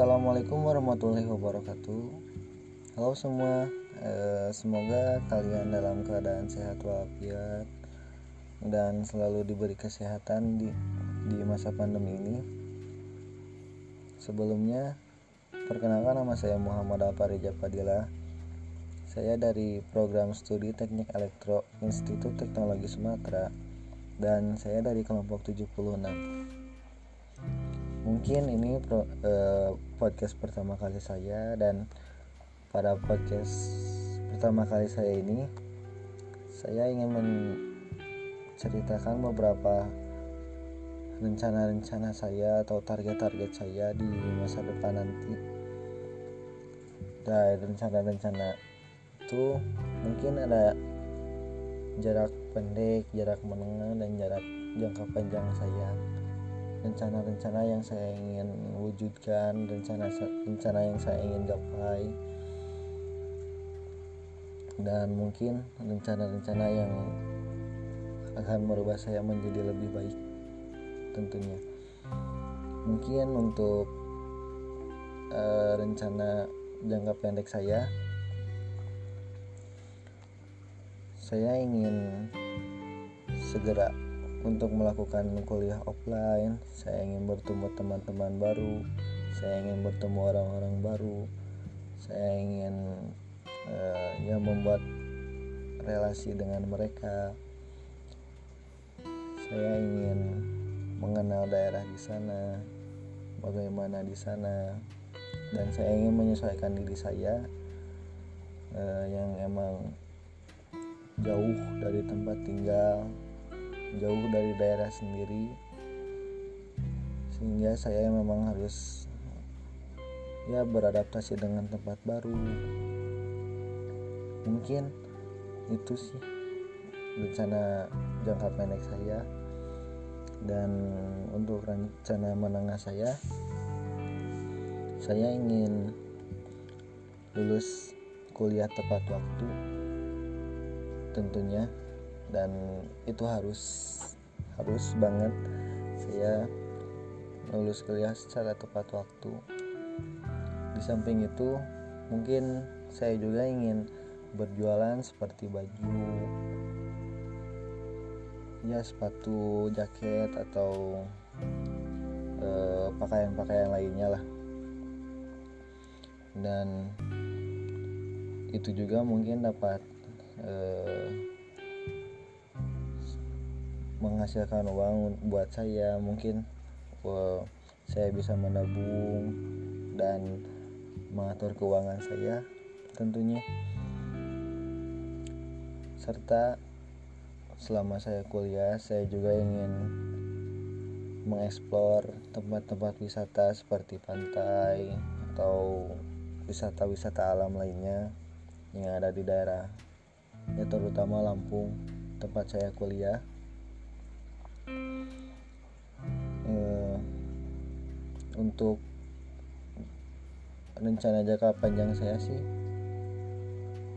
Assalamualaikum warahmatullahi wabarakatuh. Halo semua, eh, semoga kalian dalam keadaan sehat walafiat dan selalu diberi kesehatan di di masa pandemi ini. Sebelumnya, perkenalkan nama saya Muhammad Alparija Padilla. Saya dari program studi Teknik Elektro Institut Teknologi Sumatera dan saya dari kelompok 76 mungkin ini pro, eh, podcast pertama kali saya dan pada podcast pertama kali saya ini saya ingin menceritakan beberapa rencana-rencana saya atau target-target saya di masa depan nanti. Dan rencana-rencana itu mungkin ada jarak pendek, jarak menengah dan jarak jangka panjang saya rencana-rencana yang saya ingin wujudkan rencana rencana yang saya ingin gapai. Dan mungkin rencana-rencana yang akan merubah saya menjadi lebih baik tentunya. Mungkin untuk uh, rencana jangka pendek saya saya ingin segera untuk melakukan kuliah offline saya ingin bertemu teman-teman baru saya ingin bertemu orang-orang baru saya ingin uh, ya membuat relasi dengan mereka. Saya ingin mengenal daerah di sana bagaimana di sana dan saya ingin menyesuaikan diri saya uh, yang emang jauh dari tempat tinggal jauh dari daerah sendiri sehingga saya memang harus ya beradaptasi dengan tempat baru. Mungkin itu sih rencana jangka pendek saya. Dan untuk rencana menengah saya saya ingin lulus kuliah tepat waktu tentunya dan itu harus harus banget saya lulus kuliah secara tepat waktu. Di samping itu mungkin saya juga ingin berjualan seperti baju ya sepatu jaket atau eh, pakaian-pakaian lainnya lah. Dan itu juga mungkin dapat eh, menghasilkan uang buat saya mungkin well, saya bisa menabung dan mengatur keuangan saya tentunya. Serta selama saya kuliah saya juga ingin mengeksplor tempat-tempat wisata seperti pantai atau wisata-wisata alam lainnya yang ada di daerah ya terutama Lampung tempat saya kuliah uh, untuk rencana jangka panjang saya sih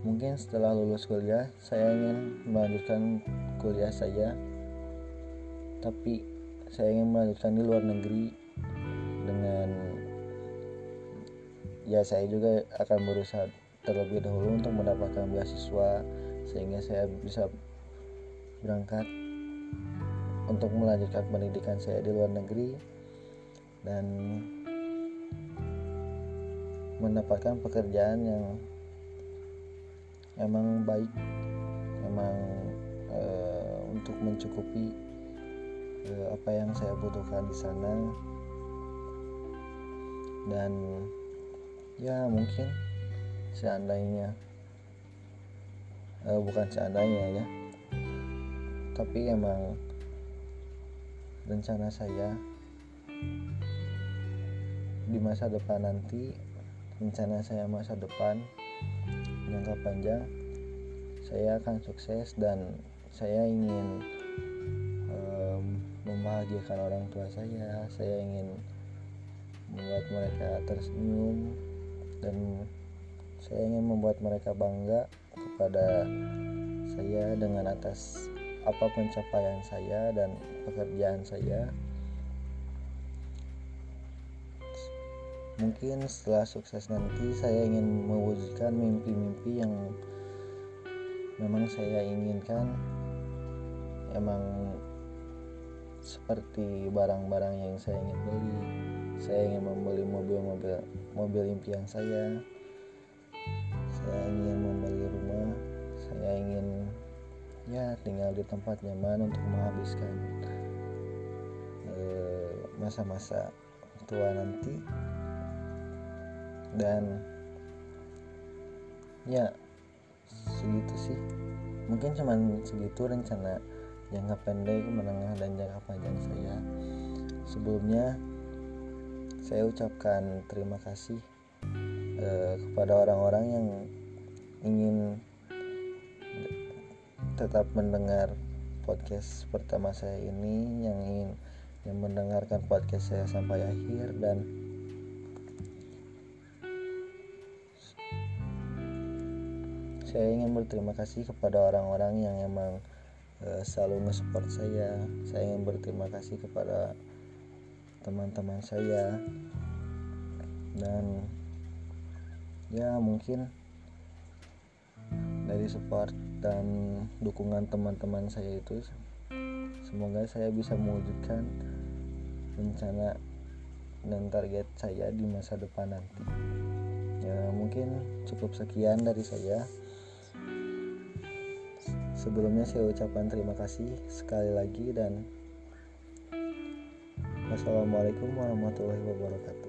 mungkin setelah lulus kuliah saya ingin melanjutkan kuliah saya tapi saya ingin melanjutkan di luar negeri dengan ya saya juga akan berusaha terlebih dahulu untuk mendapatkan beasiswa sehingga saya bisa berangkat untuk melanjutkan pendidikan saya di luar negeri dan mendapatkan pekerjaan yang emang baik emang e, untuk mencukupi e, apa yang saya butuhkan di sana. Dan ya mungkin seandainya e, bukan seandainya ya tapi emang rencana saya di masa depan nanti rencana saya masa depan jangka panjang saya akan sukses dan saya ingin um, membahagiakan orang tua saya. Saya ingin membuat mereka tersenyum dan saya ingin membuat mereka bangga kepada saya dengan atas apa pencapaian saya dan pekerjaan saya. Mungkin setelah sukses nanti saya ingin mewujudkan mimpi-mimpi yang memang saya inginkan. Emang seperti barang-barang yang saya ingin beli. Saya ingin membeli mobil-mobil mobil impian saya. Saya ingin membeli rumah. Saya ingin ya tinggal di tempat nyaman untuk menghabiskan eh, masa-masa tua nanti. Dan ya segitu sih. Mungkin cuman segitu rencana jangka pendek menengah dan jangka panjang saya. Sebelumnya saya ucapkan terima kasih eh, kepada orang-orang yang ingin tetap mendengar podcast pertama saya ini yang ingin yang mendengarkan podcast saya sampai akhir dan saya ingin berterima kasih kepada orang-orang yang emang uh, selalu nge-support saya. Saya ingin berterima kasih kepada teman-teman saya. Dan ya mungkin dari support dan dukungan teman-teman saya itu. Semoga saya bisa mewujudkan rencana dan target saya di masa depan nanti. Ya mungkin cukup sekian dari saya. Sebelumnya saya ucapkan terima kasih sekali lagi dan wassalamualaikum warahmatullahi wabarakatuh.